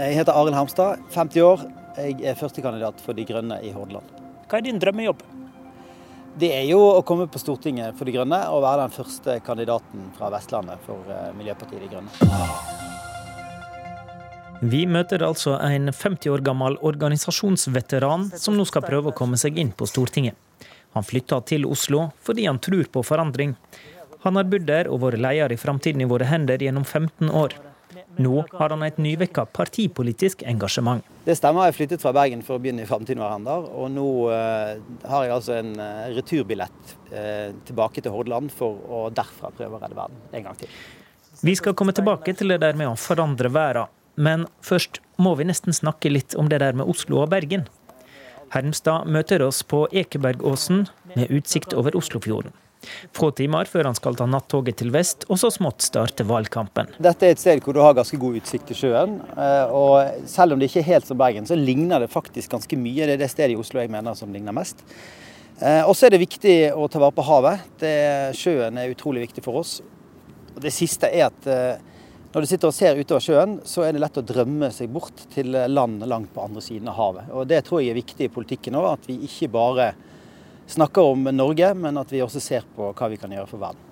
Jeg heter Arild Hermstad, 50 år. Jeg er førstekandidat for De Grønne i Hordaland. Hva er din drømmejobb? Det er jo å komme på Stortinget for De Grønne og være den første kandidaten fra Vestlandet for eh, Miljøpartiet De Grønne. Vi møter altså en 50 år gammel organisasjonsveteran som nå skal prøve å komme seg inn på Stortinget. Han flytta til Oslo fordi han tror på forandring. Han har bodd der og vært leder i Framtiden i våre hender gjennom 15 år. Nå har han et nyvekka partipolitisk engasjement. Det stemmer, jeg flyttet fra Bergen for å begynne i Framtiden hverandre. Og nå uh, har jeg altså en uh, returbillett uh, tilbake til Hordaland for å derfra prøve å redde verden en gang til. Vi skal komme tilbake til det der med å forandre verden. Men først må vi nesten snakke litt om det der med Oslo og Bergen. Hermstad møter oss på Ekebergåsen med utsikt over Oslofjorden. Få timer før han skal ta nattoget til vest, og så smått starte valgkampen. Dette er et sted hvor du har ganske god utsikt til sjøen. Eh, og selv om det ikke er helt som Bergen, så ligner det faktisk ganske mye. Det er det stedet i Oslo jeg mener som ligner mest. Eh, og så er det viktig å ta vare på havet. Det, sjøen er utrolig viktig for oss. Og det siste er at eh, når du sitter og ser utover sjøen, så er det lett å drømme seg bort til land langt på andre siden av havet. Og Det tror jeg er viktig i politikken òg, at vi ikke bare snakker om Norge, men at vi også ser på hva vi kan gjøre for verden.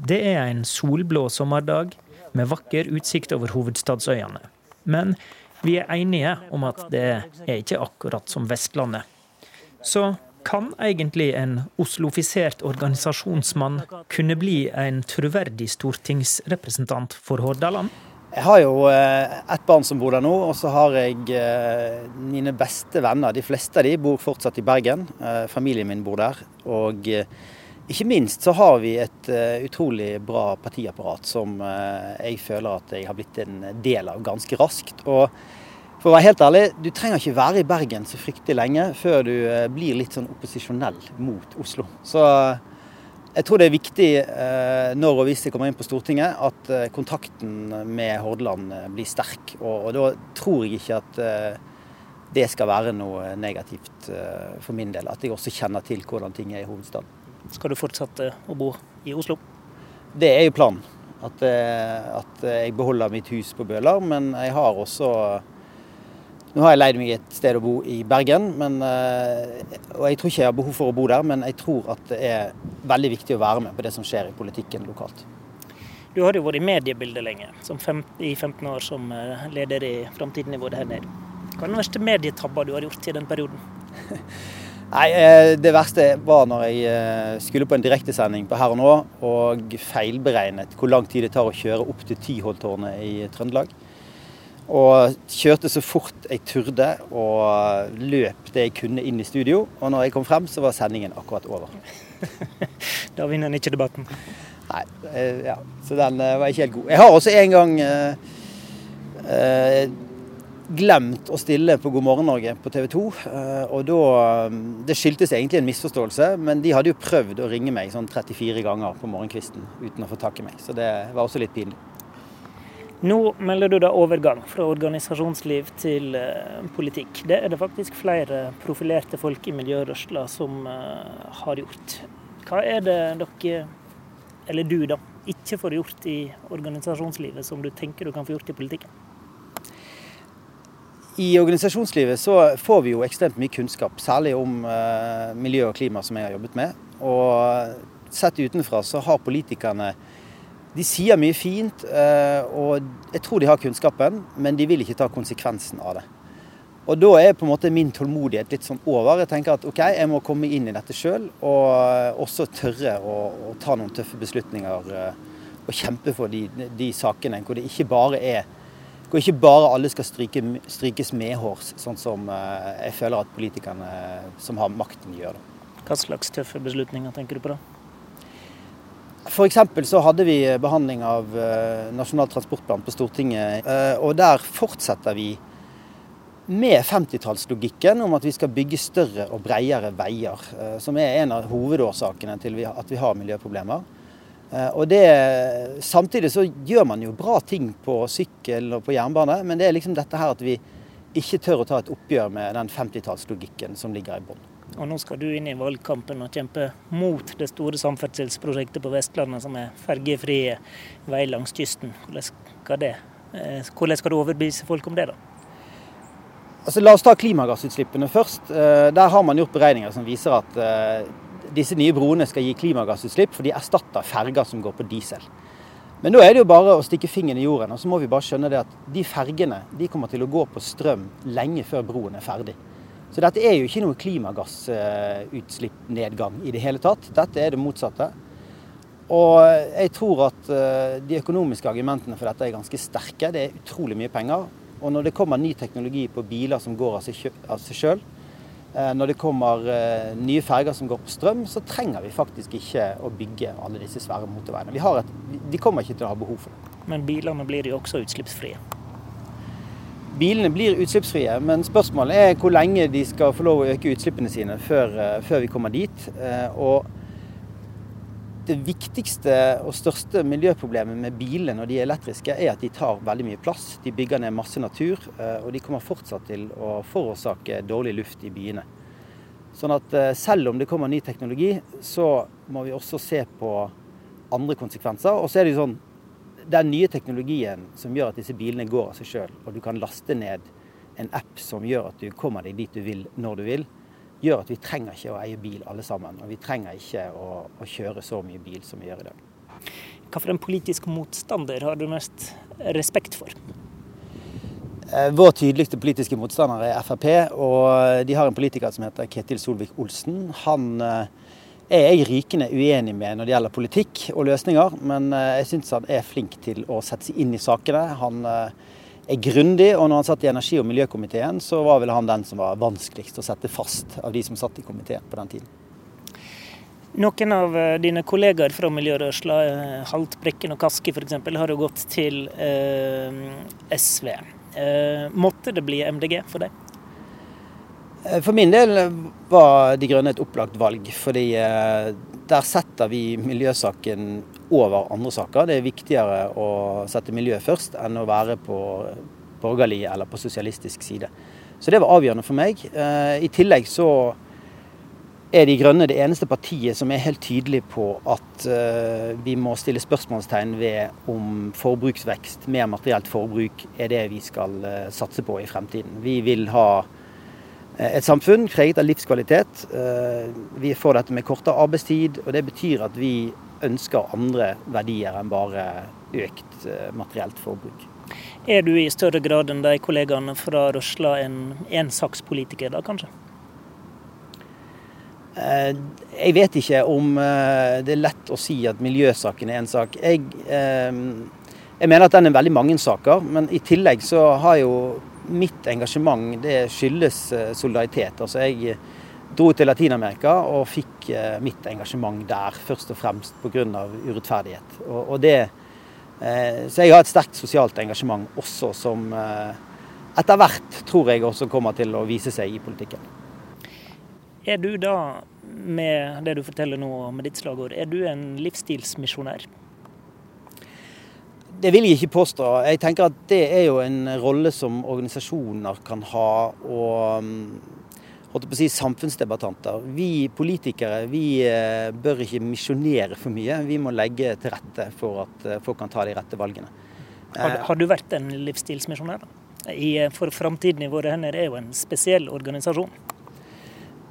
Det er en solblå sommerdag med vakker utsikt over hovedstadsøyene. Men vi er enige om at det er ikke akkurat som Vestlandet. Så kan egentlig en oslofisert organisasjonsmann kunne bli en troverdig stortingsrepresentant for Hordaland? Jeg har jo eh, ett barn som bor der nå, og så har jeg eh, mine beste venner. De fleste av de bor fortsatt i Bergen. Eh, familien min bor der. Og ikke minst så har vi et utrolig bra partiapparat som jeg føler at jeg har blitt en del av ganske raskt. Og for å være helt ærlig, du trenger ikke være i Bergen så fryktelig lenge før du blir litt sånn opposisjonell mot Oslo. Så jeg tror det er viktig eh, når og hvis jeg kommer inn på Stortinget, at eh, kontakten med Hordaland eh, blir sterk. Og, og, da tror jeg ikke at det skal være noe negativt for min del. At jeg også kjenner til hvordan ting er i hovedstaden. Skal du fortsette å bo i Oslo? Det er jo planen. At, at jeg beholder mitt hus på Bøler. Men jeg har også nå har jeg leid meg et sted å bo i Bergen, men, eh, og jeg tror ikke jeg har behov for å bo der. Men jeg tror at det er veldig viktig å være med på det som skjer i politikken lokalt. Du har jo vært i mediebildet lenge, fem, i 15 år som eh, leder i Framtiden i Våde her nede. Hva er den verste medietabba du har gjort i den perioden? Nei, eh, Det verste var når jeg skulle på en direktesending på Her og Nå og feilberegnet hvor lang tid det tar å kjøre opp til Tyholttårnet i Trøndelag. Og kjørte så fort jeg turde og løp det jeg kunne inn i studio. Og når jeg kom frem, så var sendingen akkurat over. da vinner en ikke debatten. Nei, eh, ja. Så den eh, var ikke helt god. Jeg har også en gang eh, eh, glemt å stille på God morgen Norge på TV 2. Eh, og da Det skyldtes egentlig en misforståelse, men de hadde jo prøvd å ringe meg sånn 34 ganger på morgenkvisten uten å få tak i meg. Så det var også litt pinlig. Nå melder du da overgang fra organisasjonsliv til uh, politikk. Det er det faktisk flere profilerte folk i miljørørsla som uh, har gjort. Hva er det dere, eller du da, ikke får gjort i organisasjonslivet som du tenker du kan få gjort i politikken? I organisasjonslivet så får vi jo ekstremt mye kunnskap, særlig om uh, miljø og klima, som jeg har jobbet med. Og sett utenfra så har politikerne de sier mye fint, eh, og jeg tror de har kunnskapen, men de vil ikke ta konsekvensen av det. Og da er på en måte min tålmodighet litt sånn over. Jeg tenker at OK, jeg må komme inn i dette sjøl, og også tørre å, å, ta noen tøffe beslutninger eh, og kjempe for de, de sakene hvor det ikke bare er hvor ikke bare alle skal stryke, strykes medhårs, sånn som eh, jeg føler at politikerne som har makten, gjør. Hva slags tøffe beslutninger tenker du på da? F.eks. så hadde vi behandling av eh, Nasjonal transportplan på Stortinget. Eh, og der fortsetter vi med 50-tallslogikken om at vi skal bygge større og bredere veier. Eh, som er en av hovedårsakene til at vi har miljøproblemer. Og det, Samtidig så gjør man jo bra ting på sykkel og på jernbane, men det er liksom dette her at vi ikke tør å ta et oppgjør med den 50-tallslogikken som ligger i bånn. Og nå skal du inn i valgkampen og kjempe mot det store samferdselsprosjektet på Vestlandet, som er fergefrie vei langs kysten. Hvordan skal, det, eh, hvordan skal du overbevise folk om det, da? Altså, la oss ta klimagassutslippene først. Eh, der har man gjort beregninger som viser at eh, disse nye broene skal gi klimagassutslipp, for de erstatter ferger som går på diesel. Men da er det jo bare å stikke fingeren i jorden, og så må vi bare skjønne det at de fergene de kommer til å gå på strøm lenge før broen er ferdig. Så dette er jo ikke noe klimagassutslippnedgang i det hele tatt. Dette er det motsatte. Og jeg tror at eh, de økonomiske argumentene for dette er ganske sterke. Det er utrolig mye penger. Og når det kommer ny teknologi på biler som går av seg sjøl, eh, når det kommer eh, nye ferger som går på strøm, så trenger vi faktisk ikke å bygge alle disse svære motorveiene. Vi, et, de kommer ikke til å ha behov for det. Men bilene blir jo også utslippsfrie? Bilene blir utslippsfrie, men spørsmålet er hvor lenge de skal få lov å øke utslippene sine før, eh, før vi kommer dit. Eh, og det viktigste og største miljøproblemet med bilene når de er elektriske, er at de tar veldig mye plass. De bygger ned masse natur, eh, og de kommer fortsatt til å forårsake dårlig luft i byene. Sånn at selv om det kommer ny teknologi, så må vi også se på andre konsekvenser. Og så er det jo sånn den nye teknologien som gjør at disse bilene går av seg sjøl, og du kan laste ned en app som gjør at du kommer deg dit du vil når du vil, gjør at vi trenger ikke å eie bil alle sammen. Og vi trenger ikke å, å kjøre så mye bil som vi gjør i dag. Hva for en politisk motstander har du mest respekt for? Eh, vår tydeligste politiske motstander er Frp, og de har en politiker som heter Ketil Solvik-Olsen. Han eh, er jeg rykende uenig med når det gjelder politikk og løsninger, men eh, jeg syns han er flink til å sette seg inn i sakene. Han eh, er grundig, og når han satt i energi- og miljøkomiteen, så var vel han den som var vanskeligst å sette fast av de som satt i komiteen på den tiden. Noen av eh, dine kollegaer fra miljørørsla, Haltbrekken og Kaski f.eks., har jo gått til eh, SV. Eh, måtte det bli MDG for deg? Eh, for min del var De Grønne et opplagt valg, fordi eh, der setter vi miljøsaken over andre saker. Det er viktigere å sette miljøet først enn å være på borgerlig eller på sosialistisk side. Så det var avgjørende for meg. Eh, I tillegg så er De Grønne det eneste partiet som er helt tydelig på at vi må stille spørsmålstegn ved om forbruksvekst, mer materielt forbruk, er det vi skal satse på i fremtiden. Vi vil ha et samfunn preget av livskvalitet. Eh, vi får dette med kortere arbeidstid, og det betyr at vi ønsker andre verdier enn bare økt eh, materielt forbruk. Er du i større grad enn de kollegaene fra Røsla en ensakspolitiker da, kanskje? Jeg vet ikke om det er lett å si at miljøsaken er en sak. Jeg, jeg mener at den er veldig mange saker, men i tillegg så har jo mitt engasjement det skyldes eh, solidaritet. Altså jeg eh, dro til Latin-Amerika og fikk eh, mitt engasjement der, først og fremst pga. urettferdighet. Og, og det, så jeg har et sterkt sosialt engasjement også, som etter hvert tror jeg også kommer til å vise seg i politikken. Er du da, med det du forteller nå med ditt slagord, er du en livsstilsmisjonær? Det vil jeg ikke påstå. Jeg tenker at det er jo en rolle som organisasjoner kan ha. og mm, holdt på å si samfunnsdebattanter. Vi politikere vi eh, bør ikke misjonere for mye. Vi må legge til rette for at eh, folk kan ta de rette valgene. Har, har du vært en livsstilsmisjonær? I, eh, for Framtiden i våre hender er jo en spesiell organisasjon.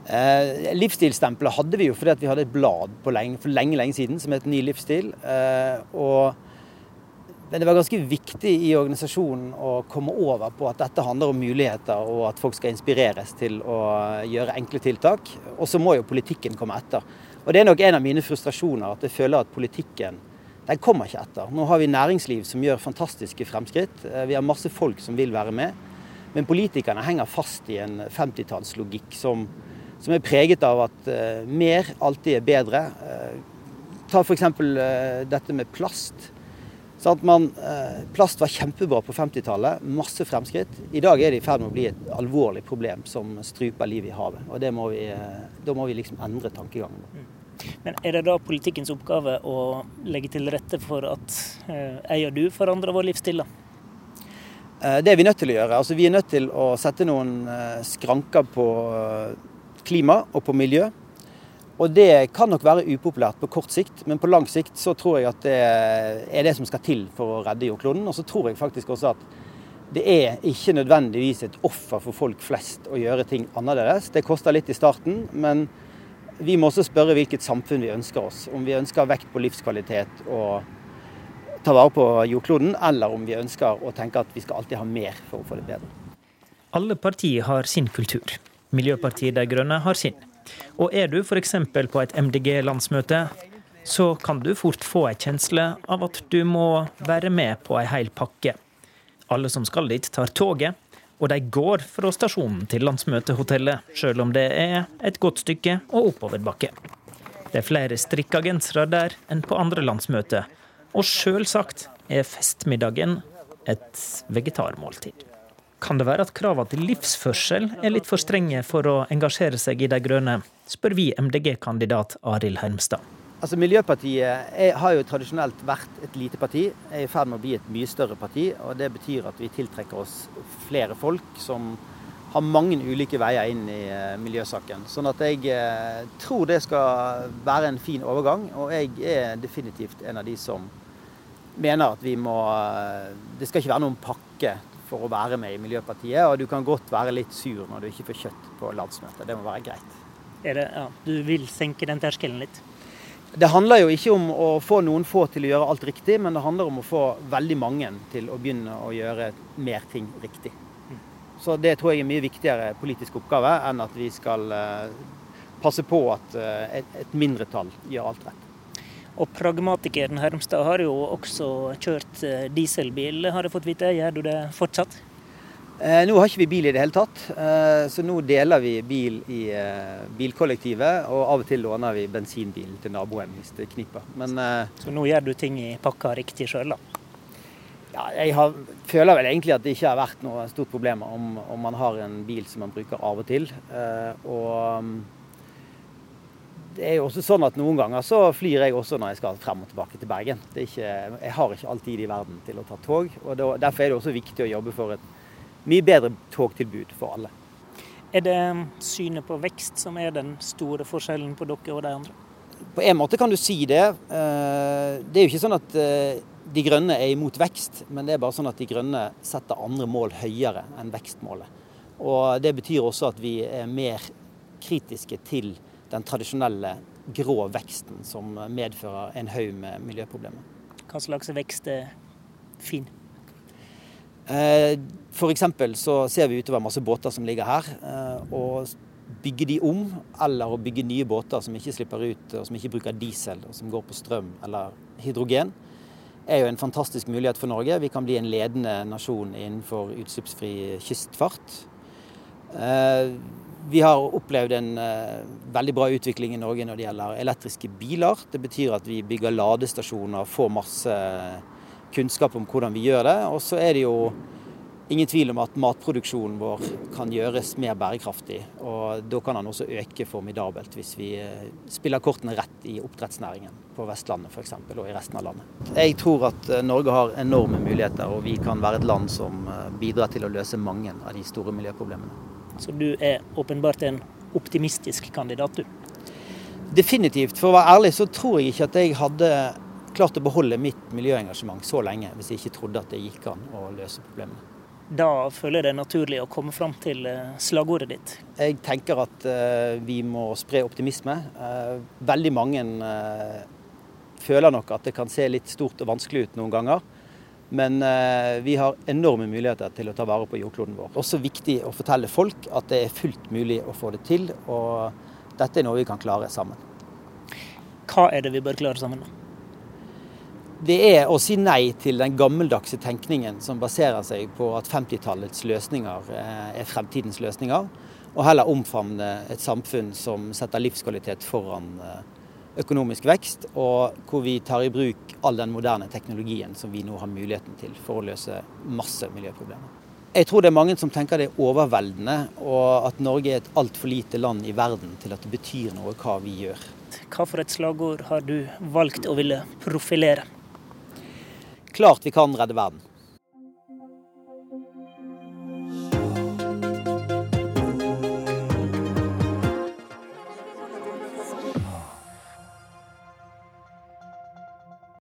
Eh, livsstilsstempelet hadde vi jo fordi vi hadde et blad lenge, for lenge, lenge siden som het Ny livsstil. Eh, og men det var ganske viktig i organisasjonen å komme over på at dette handler om muligheter, og at folk skal inspireres til å gjøre enkle tiltak. Og så må jo politikken komme etter. Og Det er nok en av mine frustrasjoner, at jeg føler at politikken den kommer ikke etter. Nå har vi næringsliv som gjør fantastiske fremskritt. Eh, vi har masse folk som vil være med. Men politikerne henger fast i en 50-tallslogikk som, som, er preget av at uh, mer alltid er bedre. Uh, ta f.eks. Dette med plast. Sånn man, eh, plast var kjempebra på 50-tallet, masse fremskritt. I dag er det i ferd med å bli et alvorlig problem som struper livet i havet. Og må vi, eh, Da må vi liksom endre tankegangen. Mm. Men Er det da politikkens oppgave å legge til rette for at eh, jeg og du forandrer vår livsstil? da? Det er vi nødt til å gjøre. Altså, vi er nødt til å sette noen skranker på klima og på miljø. Og det kan nok være upopulært på kort sikt, men på lang sikt så tror jeg at det er det som skal til for å redde jordkloden. Og så tror jeg faktisk også at det er ikke nødvendigvis et offer for folk flest å gjøre ting annerledes. Det koster litt i starten, men vi må også spørre hvilket samfunn vi ønsker oss. Om vi ønsker vekt på livskvalitet og ta vare på jordkloden, eller om vi ønsker å tenke at vi skal alltid ha mer for å få det bedre. Alle partier har sin kultur. Miljøpartiet De Grønne har sin. Og er du f.eks. på et MDG-landsmøte, så kan du fort få ei kjensle av at du må være med på ei hel pakke. Alle som skal dit, tar toget, og de går fra stasjonen til landsmøtehotellet, sjøl om det er et godt stykke og oppoverbakke. Det er flere strikka gensere der enn på andre landsmøter, og sjølsagt er festmiddagen et vegetarmåltid. Kan det være at kravene til livsførsel er litt for strenge for å engasjere seg i De grønne, spør vi MDG-kandidat Arild Hermstad. Altså Miljøpartiet er, har jo tradisjonelt vært et lite parti, er i ferd med å bli et mye større parti. og Det betyr at vi tiltrekker oss flere folk som har mange ulike veier inn i uh, miljøsaken. Sånn at jeg uh, tror det skal være en fin overgang. Og jeg er definitivt en av de som mener at vi må uh, Det skal ikke være noen pakke for å være med i Miljøpartiet. Og du kan godt være litt sur når du ikke får kjøtt på landsmøtet. Det må være greit. Det, ja, du vil senke den terskelen litt? Det handler jo ikke om å få noen få til å gjøre alt riktig, men det handler om å få veldig mange til å begynne å gjøre mer ting riktig. Så det tror jeg er en mye viktigere politisk oppgave enn at vi skal eh, passe på at eh, et mindretall gjør alt rett. Og pragmatikeren Hermstad har jo også kjørt eh, dieselbil, har jeg fått vite. Gjør du det fortsatt? Eh, nå har ikke vi bil i det hele tatt, eh, så nå deler vi bil i eh, bilkollektivet. Og av og til låner vi bensinbilen til naboen hvis det kniper. Men, så nå gjør du ting i pakka riktig sjøl, da? Ja, jeg har, føler vel egentlig at det ikke har vært noe stort problem om, om, man har en bil som man bruker av og til. Og mm, det er jo også sånn at noen ganger så flyr jeg også når jeg skal frem og tilbake til Bergen. Ikke, jeg har ikke all tid i verden til å ta tog. og Derfor er det også viktig å jobbe for et mye bedre togtilbud for alle. Er det synet på vekst som er den store forskjellen på dere og de andre? På en måte kan du si det. Eh, det er jo ikke sånn at eh, De Grønne er imot vekst, men det er bare sånn at De Grønne setter andre mål høyere enn vekstmålet. Og Det betyr også at vi er mer kritiske til den tradisjonelle grå veksten som medfører en haug med miljøproblemer. Hva slags vekst er fin? For F.eks. så ser vi utover masse båter som ligger her. Eh, og bygge de om, eller å bygge nye båter som ikke slipper ut, og som ikke bruker diesel, og som går på strøm eller hydrogen, er jo en fantastisk mulighet for Norge. Vi kan bli en ledende nasjon innenfor utslippsfri kystfart. Eh, vi har opplevd en veldig bra utvikling i Norge når det gjelder elektriske biler. Det betyr at vi bygger ladestasjoner, får masse kunnskap om hvordan vi gjør det. Og så er det jo ingen tvil om at matproduksjonen vår kan gjøres mer bærekraftig. Og da kan den også øke formidabelt hvis vi eh, spiller kortene rett i oppdrettsnæringen på Vestlandet f.eks. og i resten av landet. Jeg tror at eh, Norge har enorme muligheter, og vi kan være et land som eh, bidrar til å løse mange av de store miljøproblemene. Så du er åpenbart en optimistisk kandidat, du? Definitivt. For å være ærlig så tror jeg ikke at jeg hadde klart å beholde mitt miljøengasjement så lenge hvis jeg ikke trodde at det gikk an å løse problemene. Da føler jeg det er naturlig å komme fram til eh, slagordet ditt? Jeg tenker at uh, vi må spre optimisme. Uh, veldig mange føler nok at det kan se litt stort og vanskelig ut noen ganger. Men vi har enorme muligheter til å ta vare på jordkloden vår. Også viktig å fortelle folk at det er fullt mulig å få det til. Og dette er noe vi kan klare sammen. Hva er det vi bør klare sammen? det er å si nei til den gammeldagse tenkningen som baserer seg på at 50-tallets løsninger eh, er fremtidens løsninger, og heller omfavne et samfunn som setter livskvalitet foran eh, økonomisk vekst, og hvor vi tar i bruk all den moderne teknologien som vi nå har muligheten til for å løse masse miljøproblemer. Jeg tror det er mange som tenker det er overveldende, og at Norge er et altfor lite land i verden til at det betyr noe hva vi gjør. Hva for et slagord har du valgt å ville profilere? Klart vi kan redde verden.